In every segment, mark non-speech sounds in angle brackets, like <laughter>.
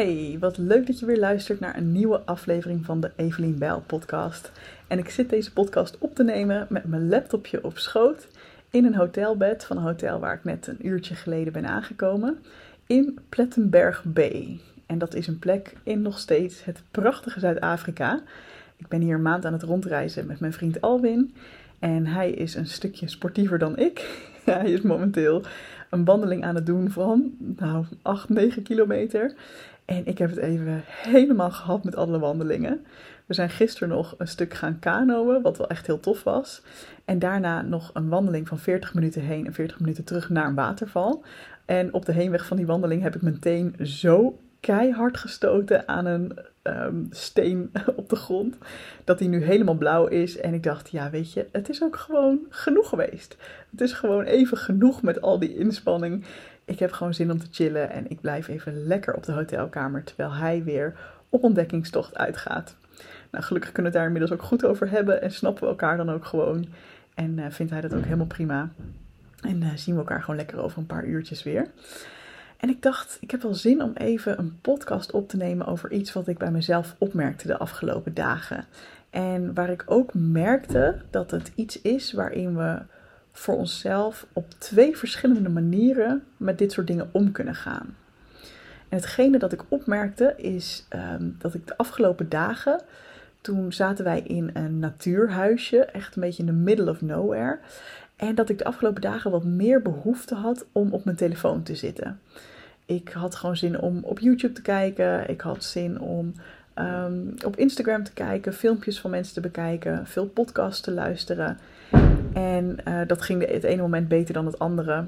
Hey, wat leuk dat je weer luistert naar een nieuwe aflevering van de Evelien Bijl podcast. En ik zit deze podcast op te nemen met mijn laptopje op schoot in een hotelbed van een hotel waar ik net een uurtje geleden ben aangekomen in Plettenberg Bay. En dat is een plek in nog steeds het prachtige Zuid-Afrika. Ik ben hier een maand aan het rondreizen met mijn vriend Alwin. En hij is een stukje sportiever dan ik. <laughs> hij is momenteel een wandeling aan het doen van nou, 8, 9 kilometer. En ik heb het even helemaal gehad met alle wandelingen. We zijn gisteren nog een stuk gaan kanoën, wat wel echt heel tof was. En daarna nog een wandeling van 40 minuten heen en 40 minuten terug naar een waterval. En op de heenweg van die wandeling heb ik mijn teen zo keihard gestoten aan een ehm, steen <laughs> op de grond. Dat die nu helemaal blauw is. En ik dacht, ja, weet je, het is ook gewoon genoeg geweest. Het is gewoon even genoeg met al die inspanning. Ik heb gewoon zin om te chillen en ik blijf even lekker op de hotelkamer terwijl hij weer op ontdekkingstocht uitgaat. Nou, gelukkig kunnen we het daar inmiddels ook goed over hebben en snappen we elkaar dan ook gewoon. En uh, vindt hij dat ook helemaal prima. En uh, zien we elkaar gewoon lekker over een paar uurtjes weer. En ik dacht, ik heb wel zin om even een podcast op te nemen over iets wat ik bij mezelf opmerkte de afgelopen dagen. En waar ik ook merkte dat het iets is waarin we voor onszelf op twee verschillende manieren met dit soort dingen om kunnen gaan. En hetgene dat ik opmerkte is um, dat ik de afgelopen dagen, toen zaten wij in een natuurhuisje, echt een beetje in the middle of nowhere. En dat ik de afgelopen dagen wat meer behoefte had om op mijn telefoon te zitten. Ik had gewoon zin om op YouTube te kijken. Ik had zin om um, op Instagram te kijken, filmpjes van mensen te bekijken, veel podcasts te luisteren. En uh, dat ging het ene moment beter dan het andere.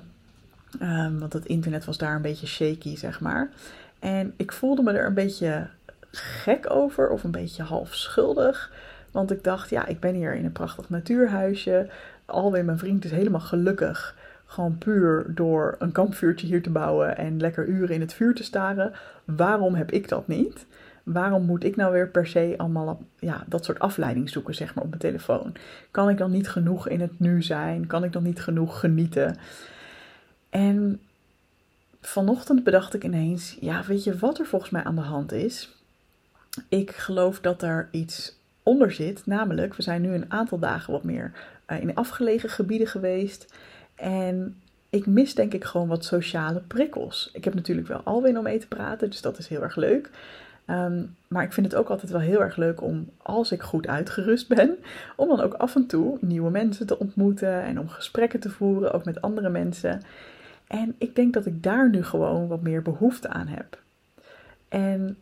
Um, want het internet was daar een beetje shaky, zeg maar. En ik voelde me er een beetje gek over, of een beetje half schuldig. Want ik dacht, ja, ik ben hier in een prachtig natuurhuisje. Alweer mijn vriend is helemaal gelukkig. Gewoon puur door een kampvuurtje hier te bouwen en lekker uren in het vuur te staren. Waarom heb ik dat niet? waarom moet ik nou weer per se allemaal ja, dat soort afleiding zoeken, zeg maar, op mijn telefoon? Kan ik dan niet genoeg in het nu zijn? Kan ik dan niet genoeg genieten? En vanochtend bedacht ik ineens, ja, weet je wat er volgens mij aan de hand is? Ik geloof dat er iets onder zit, namelijk, we zijn nu een aantal dagen wat meer in afgelegen gebieden geweest. En ik mis denk ik gewoon wat sociale prikkels. Ik heb natuurlijk wel Alwin om mee te praten, dus dat is heel erg leuk. Um, maar ik vind het ook altijd wel heel erg leuk om, als ik goed uitgerust ben, <laughs> om dan ook af en toe nieuwe mensen te ontmoeten en om gesprekken te voeren, ook met andere mensen. En ik denk dat ik daar nu gewoon wat meer behoefte aan heb. En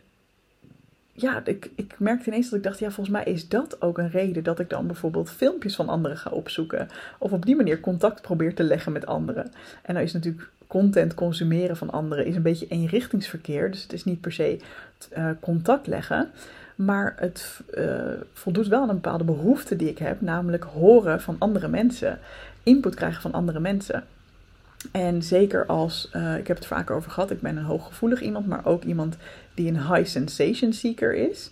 ja, ik, ik merkte ineens dat ik dacht, ja, volgens mij is dat ook een reden dat ik dan bijvoorbeeld filmpjes van anderen ga opzoeken. Of op die manier contact probeer te leggen met anderen. En nou is natuurlijk content consumeren van anderen is een beetje eenrichtingsverkeer. Dus het is niet per se uh, contact leggen. Maar het uh, voldoet wel aan een bepaalde behoefte die ik heb, namelijk horen van andere mensen, input krijgen van andere mensen. En zeker als, uh, ik heb het vaker over gehad, ik ben een hooggevoelig iemand, maar ook iemand die een high sensation seeker is.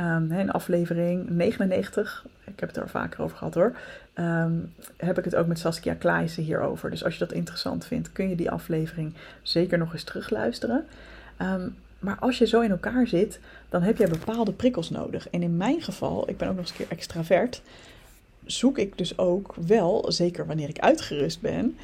Um, in aflevering 99, ik heb het er vaker over gehad hoor, um, heb ik het ook met Saskia Kleijsen hierover. Dus als je dat interessant vindt, kun je die aflevering zeker nog eens terugluisteren. Um, maar als je zo in elkaar zit, dan heb je bepaalde prikkels nodig. En in mijn geval, ik ben ook nog eens een keer extravert, zoek ik dus ook wel, zeker wanneer ik uitgerust ben,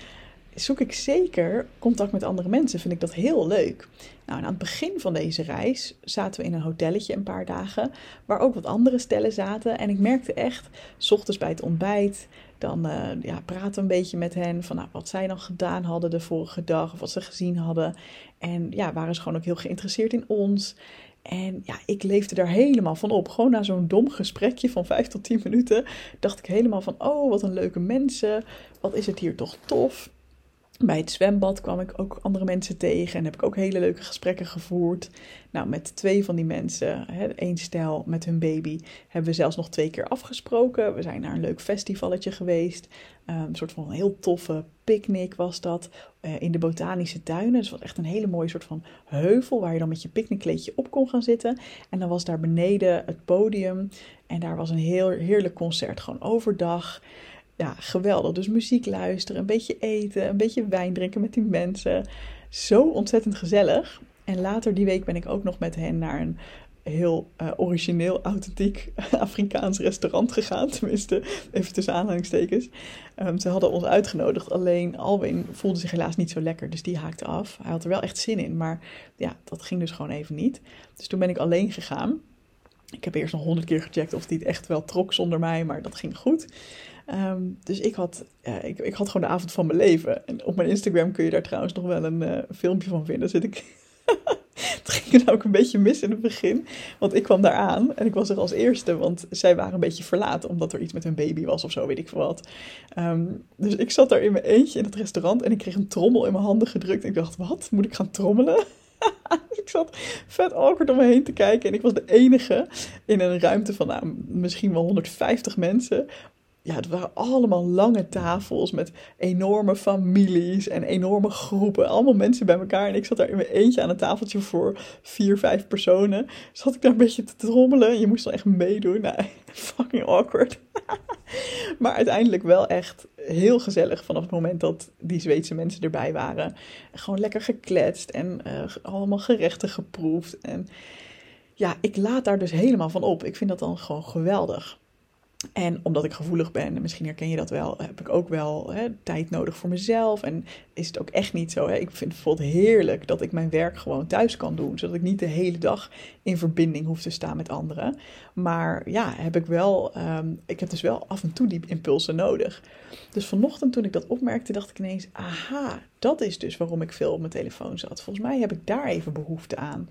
zoek ik zeker contact met andere mensen. Vind ik dat heel leuk. Nou, aan het begin van deze reis zaten we in een hotelletje een paar dagen, waar ook wat andere stellen zaten. En ik merkte echt, s ochtends bij het ontbijt, dan uh, ja, praten een beetje met hen van nou, wat zij dan gedaan hadden de vorige dag of wat ze gezien hadden. En ja, waren ze gewoon ook heel geïnteresseerd in ons. En ja, ik leefde daar helemaal van op. Gewoon na zo'n dom gesprekje van 5 tot 10 minuten dacht ik helemaal van, oh, wat een leuke mensen. Wat is het hier toch tof. Bij het zwembad kwam ik ook andere mensen tegen en heb ik ook hele leuke gesprekken gevoerd. Nou, met twee van die mensen, één stel met hun baby, hebben we zelfs nog twee keer afgesproken. We zijn naar een leuk festivalletje geweest. Um, een soort van heel toffe picknick was dat. Uh, in de botanische tuinen. Dus was echt een hele mooie soort van heuvel waar je dan met je picknickkleedje op kon gaan zitten. En dan was daar beneden het podium. En daar was een heel heerlijk concert, gewoon overdag ja, geweldig. Dus muziek luisteren, een beetje eten, een beetje wijn drinken met die mensen. Zo ontzettend gezellig. En later die week ben ik ook nog met hen naar een heel uh, origineel, authentiek <laughs> Afrikaans restaurant gegaan. Tenminste, even tussen aanhalingstekens. Um, ze hadden ons uitgenodigd. Alleen Alwin voelde zich helaas niet zo lekker. Dus die haakte af. Hij had er wel echt zin in. Maar ja, dat ging dus gewoon even niet. Dus toen ben ik alleen gegaan. Ik heb eerst nog honderd keer gecheckt of die het echt wel trok zonder mij. Maar dat ging goed. Um, dus ik had, ik, ik, had gewoon de avond van mijn leven. En op mijn Instagram kun je daar trouwens nog wel een uh, filmpje van vinden. Zit ik <laughs> het ging er ook een beetje mis in het begin. Want ik kwam daar aan en ik was er als eerste. Want zij waren een beetje verlaat omdat er iets met hun baby was of zo, weet ik veel wat. Um, dus ik zat daar in mijn eentje in het restaurant en ik kreeg een trommel in mijn handen gedrukt. En ik dacht, wat? Moet ik gaan trommelen? <laughs> ik zat vet awkward om me heen te kijken. En ik was de enige in een ruimte van nou, misschien wel 150 mensen ja, het waren allemaal lange tafels met enorme families en enorme groepen. Allemaal mensen bij elkaar. En ik zat daar in mijn eentje aan een tafeltje voor vier, vijf personen. Zat ik daar een beetje te trommelen. Je moest dan echt meedoen. Nou, <laughs> fucking awkward. <laughs> maar uiteindelijk wel echt heel gezellig vanaf het moment dat die Zweedse mensen erbij waren. Gewoon lekker gekletst en uh, allemaal gerechten geproefd. En ja, ik laat daar dus helemaal van op. Ik vind dat dan gewoon geweldig. En omdat ik gevoelig ben, en misschien herken je dat wel, heb ik ook wel hè, tijd nodig voor mezelf. En is het ook echt niet zo. Hè? Ik vind het heerlijk dat ik mijn werk gewoon thuis kan doen. Zodat ik niet de hele dag in verbinding hoef te staan met anderen. Maar ja, heb ik wel, um, ik heb dus wel af en toe die impulsen nodig. Dus vanochtend toen ik dat opmerkte, dacht ik ineens, aha, dat is dus waarom ik veel op mijn telefoon zat. Volgens mij heb ik daar even behoefte aan.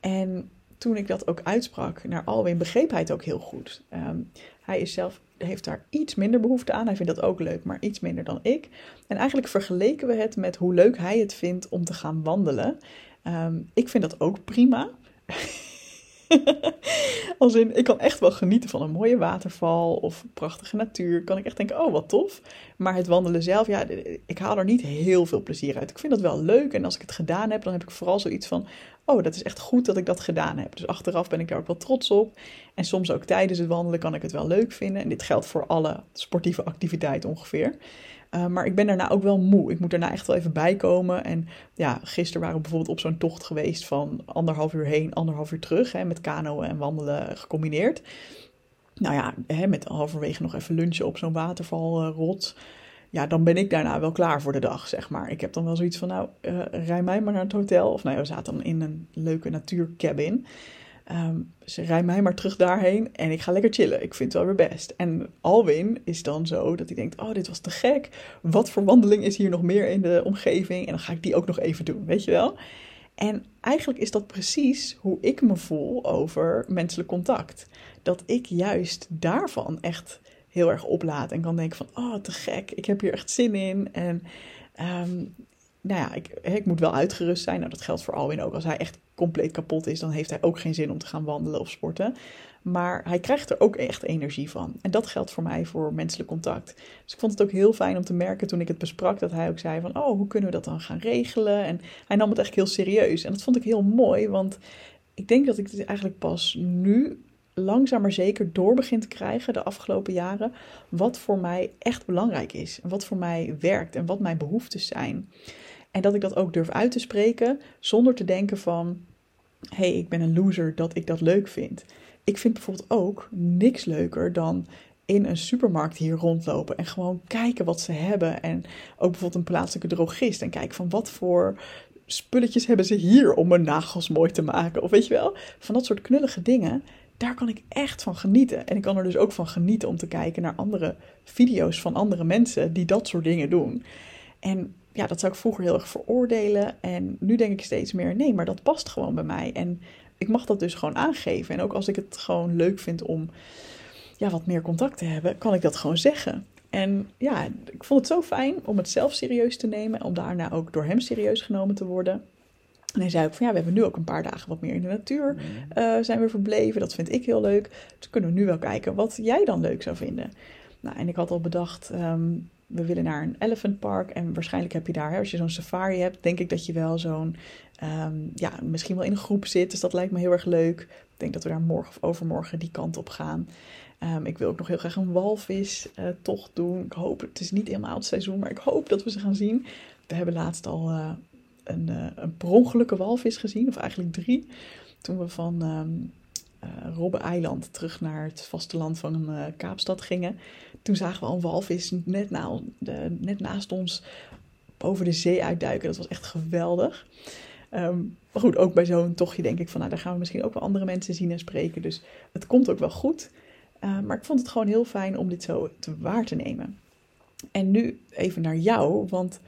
En toen ik dat ook uitsprak naar Alwin, begreep hij het ook heel goed. Um, hij is zelf, heeft daar iets minder behoefte aan. Hij vindt dat ook leuk, maar iets minder dan ik. En eigenlijk vergeleken we het met hoe leuk hij het vindt om te gaan wandelen. Um, ik vind dat ook prima. <laughs> Als in, ik kan echt wel genieten van een mooie waterval of prachtige natuur. Kan ik echt denken, oh wat tof. Maar het wandelen zelf, ja, ik haal er niet heel veel plezier uit. Ik vind dat wel leuk. En als ik het gedaan heb, dan heb ik vooral zoiets van, oh, dat is echt goed dat ik dat gedaan heb. Dus achteraf ben ik daar ook wel trots op. En soms ook tijdens het wandelen kan ik het wel leuk vinden. En dit geldt voor alle sportieve activiteiten ongeveer. Uh, maar ik ben daarna ook wel moe. Ik moet daarna echt wel even bijkomen. En ja, gisteren waren we bijvoorbeeld op zo'n tocht geweest van anderhalf uur heen, anderhalf uur terug. Hè, met kanoën en wandelen gecombineerd. Nou ja, hè, met halverwege nog even lunchen op zo'n watervalrot. Ja, dan ben ik daarna wel klaar voor de dag, zeg maar. Ik heb dan wel zoiets van, nou, uh, rij mij maar naar het hotel. Of nou we zaten dan in een leuke natuurcabin. Ze rij mij maar terug daarheen en ik ga lekker chillen. Ik vind het wel weer best. En Alwin is dan zo dat hij denkt: Oh, dit was te gek. Wat voor wandeling is hier nog meer in de omgeving? En dan ga ik die ook nog even doen, weet je wel? En eigenlijk is dat precies hoe ik me voel over menselijk contact. Dat ik juist daarvan echt heel erg oplaad en kan denken: van, Oh, te gek. Ik heb hier echt zin in. En um, nou ja, ik, ik moet wel uitgerust zijn. Nou, dat geldt voor Alwin ook. Als hij echt compleet kapot is, dan heeft hij ook geen zin om te gaan wandelen of sporten. Maar hij krijgt er ook echt energie van. En dat geldt voor mij voor menselijk contact. Dus ik vond het ook heel fijn om te merken toen ik het besprak, dat hij ook zei van, oh, hoe kunnen we dat dan gaan regelen? En hij nam het echt heel serieus. En dat vond ik heel mooi, want ik denk dat ik het eigenlijk pas nu langzaam maar zeker door begin te krijgen de afgelopen jaren. Wat voor mij echt belangrijk is. En wat voor mij werkt en wat mijn behoeftes zijn. En dat ik dat ook durf uit te spreken zonder te denken van, hé, hey, ik ben een loser dat ik dat leuk vind. Ik vind bijvoorbeeld ook niks leuker dan in een supermarkt hier rondlopen en gewoon kijken wat ze hebben. En ook bijvoorbeeld een plaatselijke drogist en kijken van wat voor spulletjes hebben ze hier om mijn nagels mooi te maken. Of weet je wel, van dat soort knullige dingen. Daar kan ik echt van genieten. En ik kan er dus ook van genieten om te kijken naar andere video's van andere mensen die dat soort dingen doen. En ja, dat zou ik vroeger heel erg veroordelen. En nu denk ik steeds meer, nee, maar dat past gewoon bij mij. En ik mag dat dus gewoon aangeven. En ook als ik het gewoon leuk vind om ja, wat meer contact te hebben, kan ik dat gewoon zeggen. En ja, ik vond het zo fijn om het zelf serieus te nemen. Om daarna ook door hem serieus genomen te worden. En hij zei ook van ja, we hebben nu ook een paar dagen wat meer in de natuur uh, zijn we verbleven. Dat vind ik heel leuk. Dus kunnen we nu wel kijken wat jij dan leuk zou vinden. Nou, en ik had al bedacht, um, we willen naar een elephant park. En waarschijnlijk heb je daar, hè, als je zo'n safari hebt, denk ik dat je wel zo'n, um, ja, misschien wel in een groep zit. Dus dat lijkt me heel erg leuk. Ik denk dat we daar morgen of overmorgen die kant op gaan. Um, ik wil ook nog heel graag een walvis uh, tocht doen. Ik hoop, het is niet helemaal het seizoen, maar ik hoop dat we ze gaan zien. We hebben laatst al uh, een, uh, een walvis gezien, of eigenlijk drie. Toen we van um, uh, Robben-eiland terug naar het vasteland van uh, Kaapstad gingen. Toen zagen we een walvis net, na, de, net naast ons boven de zee uitduiken. Dat was echt geweldig. Um, maar goed, ook bij zo'n tochtje denk ik van, nou, daar gaan we misschien ook wel andere mensen zien en spreken. Dus het komt ook wel goed. Uh, maar ik vond het gewoon heel fijn om dit zo te waar te nemen. En nu even naar jou, want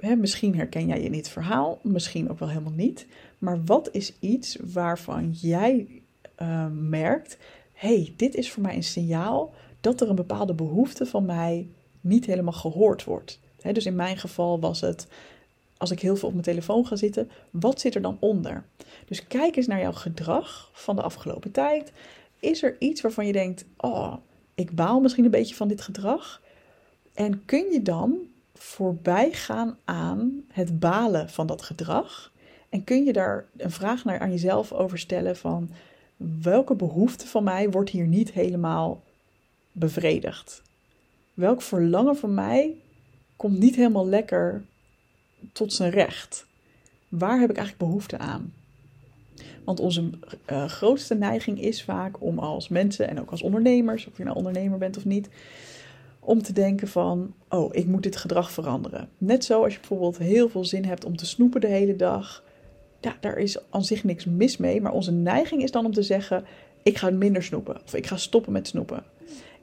hè, misschien herken jij je in dit verhaal, misschien ook wel helemaal niet. Maar wat is iets waarvan jij uh, merkt: hey, dit is voor mij een signaal dat er een bepaalde behoefte van mij niet helemaal gehoord wordt? Dus in mijn geval was het als ik heel veel op mijn telefoon ga zitten, wat zit er dan onder? Dus kijk eens naar jouw gedrag van de afgelopen tijd. Is er iets waarvan je denkt: oh, ik baal misschien een beetje van dit gedrag? En kun je dan voorbij gaan aan het balen van dat gedrag? En kun je daar een vraag naar aan jezelf over stellen van welke behoefte van mij wordt hier niet helemaal bevredigd? Welk verlangen van mij komt niet helemaal lekker tot zijn recht? Waar heb ik eigenlijk behoefte aan? Want onze uh, grootste neiging is vaak om als mensen en ook als ondernemers, of je nou ondernemer bent of niet, om te denken van, oh, ik moet dit gedrag veranderen. Net zo als je bijvoorbeeld heel veel zin hebt om te snoepen de hele dag. Ja, daar is aan zich niks mis mee, maar onze neiging is dan om te zeggen, ik ga minder snoepen of ik ga stoppen met snoepen.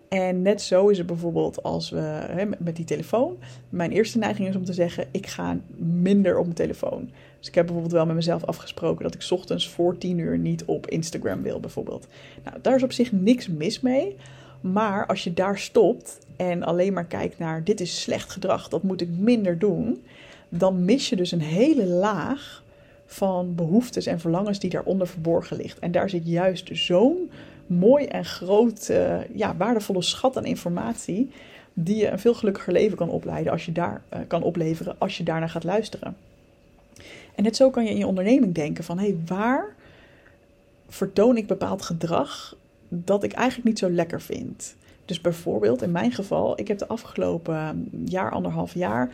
En net zo is het bijvoorbeeld als we hè, met die telefoon. Mijn eerste neiging is om te zeggen: ik ga minder op mijn telefoon. Dus ik heb bijvoorbeeld wel met mezelf afgesproken dat ik ochtends voor 10 uur niet op Instagram wil, bijvoorbeeld. Nou, daar is op zich niks mis mee. Maar als je daar stopt en alleen maar kijkt naar dit is slecht gedrag, dat moet ik minder doen, dan mis je dus een hele laag van behoeftes en verlangens die daaronder verborgen ligt. En daar zit juist zo'n mooi en groot, uh, ja, waardevolle schat aan informatie. Die je een veel gelukkiger leven kan opleiden als je daar uh, kan opleveren als je daarnaar gaat luisteren. En net zo kan je in je onderneming denken van hé, hey, waar vertoon ik bepaald gedrag dat ik eigenlijk niet zo lekker vind. Dus bijvoorbeeld in mijn geval, ik heb de afgelopen jaar, anderhalf jaar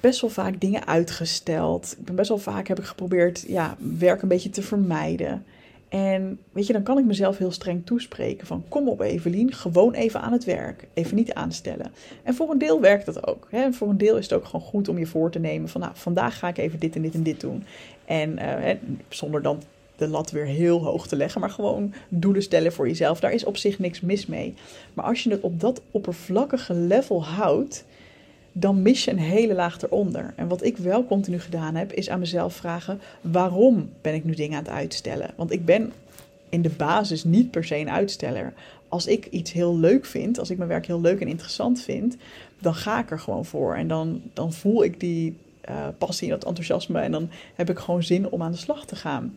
best wel vaak dingen uitgesteld. Ik ben best wel vaak heb ik geprobeerd ja, werk een beetje te vermijden. En weet je, dan kan ik mezelf heel streng toespreken van kom op Evelien, gewoon even aan het werk. Even niet aanstellen. En voor een deel werkt dat ook. Hè? Voor een deel is het ook gewoon goed om je voor te nemen van nou, vandaag ga ik even dit en dit en dit doen. En uh, zonder dan de lat weer heel hoog te leggen, maar gewoon doelen stellen voor jezelf. Daar is op zich niks mis mee. Maar als je het op dat oppervlakkige level houdt, dan mis je een hele laag eronder. En wat ik wel continu gedaan heb, is aan mezelf vragen: waarom ben ik nu dingen aan het uitstellen? Want ik ben in de basis niet per se een uitsteller. Als ik iets heel leuk vind, als ik mijn werk heel leuk en interessant vind, dan ga ik er gewoon voor. En dan, dan voel ik die uh, passie en dat enthousiasme en dan heb ik gewoon zin om aan de slag te gaan.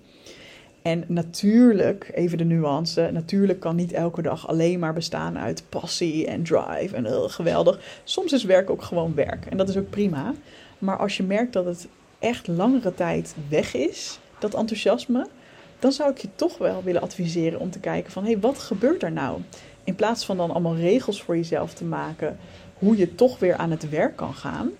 En natuurlijk, even de nuance, natuurlijk kan niet elke dag alleen maar bestaan uit passie en drive en heel geweldig. Soms is werk ook gewoon werk en dat is ook prima. Maar als je merkt dat het echt langere tijd weg is, dat enthousiasme, dan zou ik je toch wel willen adviseren om te kijken van hé, hey, wat gebeurt er nou? In plaats van dan allemaal regels voor jezelf te maken, hoe je toch weer aan het werk kan gaan,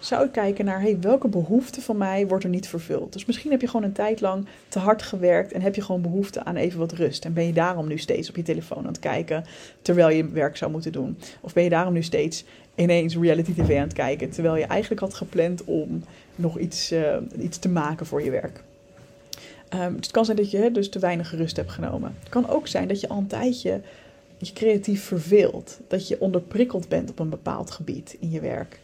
zou ik kijken naar hey, welke behoefte van mij wordt er niet vervuld. Dus misschien heb je gewoon een tijd lang te hard gewerkt en heb je gewoon behoefte aan even wat rust. En ben je daarom nu steeds op je telefoon aan het kijken terwijl je werk zou moeten doen. Of ben je daarom nu steeds ineens reality tv aan het kijken terwijl je eigenlijk had gepland om nog iets, uh, iets te maken voor je werk. Um, het kan zijn dat je dus te weinig rust hebt genomen. Het kan ook zijn dat je al een tijdje je creatief verveelt. Dat je onderprikkeld bent op een bepaald gebied in je werk.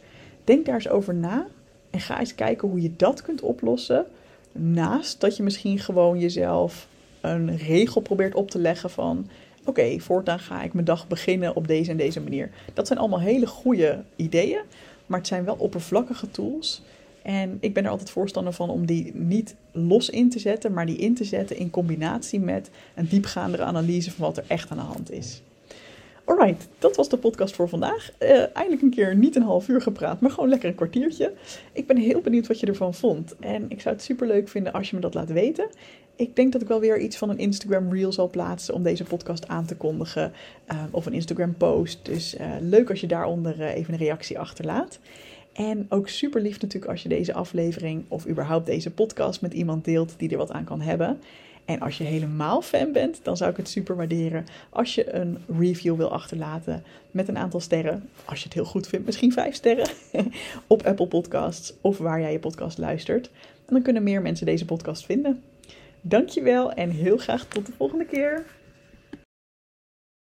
Denk daar eens over na en ga eens kijken hoe je dat kunt oplossen. Naast dat je misschien gewoon jezelf een regel probeert op te leggen van oké, voortaan ga ik mijn dag beginnen op deze en deze manier. Dat zijn allemaal hele goede ideeën, maar het zijn wel oppervlakkige tools. En ik ben er altijd voorstander van om die niet los in te zetten, maar die in te zetten in combinatie met een diepgaandere analyse van wat er echt aan de hand is. Alright, dat was de podcast voor vandaag. Uh, eindelijk een keer niet een half uur gepraat, maar gewoon lekker een kwartiertje. Ik ben heel benieuwd wat je ervan vond. En ik zou het super leuk vinden als je me dat laat weten. Ik denk dat ik wel weer iets van een Instagram reel zal plaatsen om deze podcast aan te kondigen. Uh, of een Instagram post. Dus uh, leuk als je daaronder even een reactie achterlaat. En ook super lief natuurlijk als je deze aflevering of überhaupt deze podcast met iemand deelt die er wat aan kan hebben. En als je helemaal fan bent, dan zou ik het super waarderen als je een review wil achterlaten met een aantal sterren. Als je het heel goed vindt, misschien vijf sterren <laughs> op Apple Podcasts of waar jij je podcast luistert. En dan kunnen meer mensen deze podcast vinden. Dankjewel en heel graag tot de volgende keer.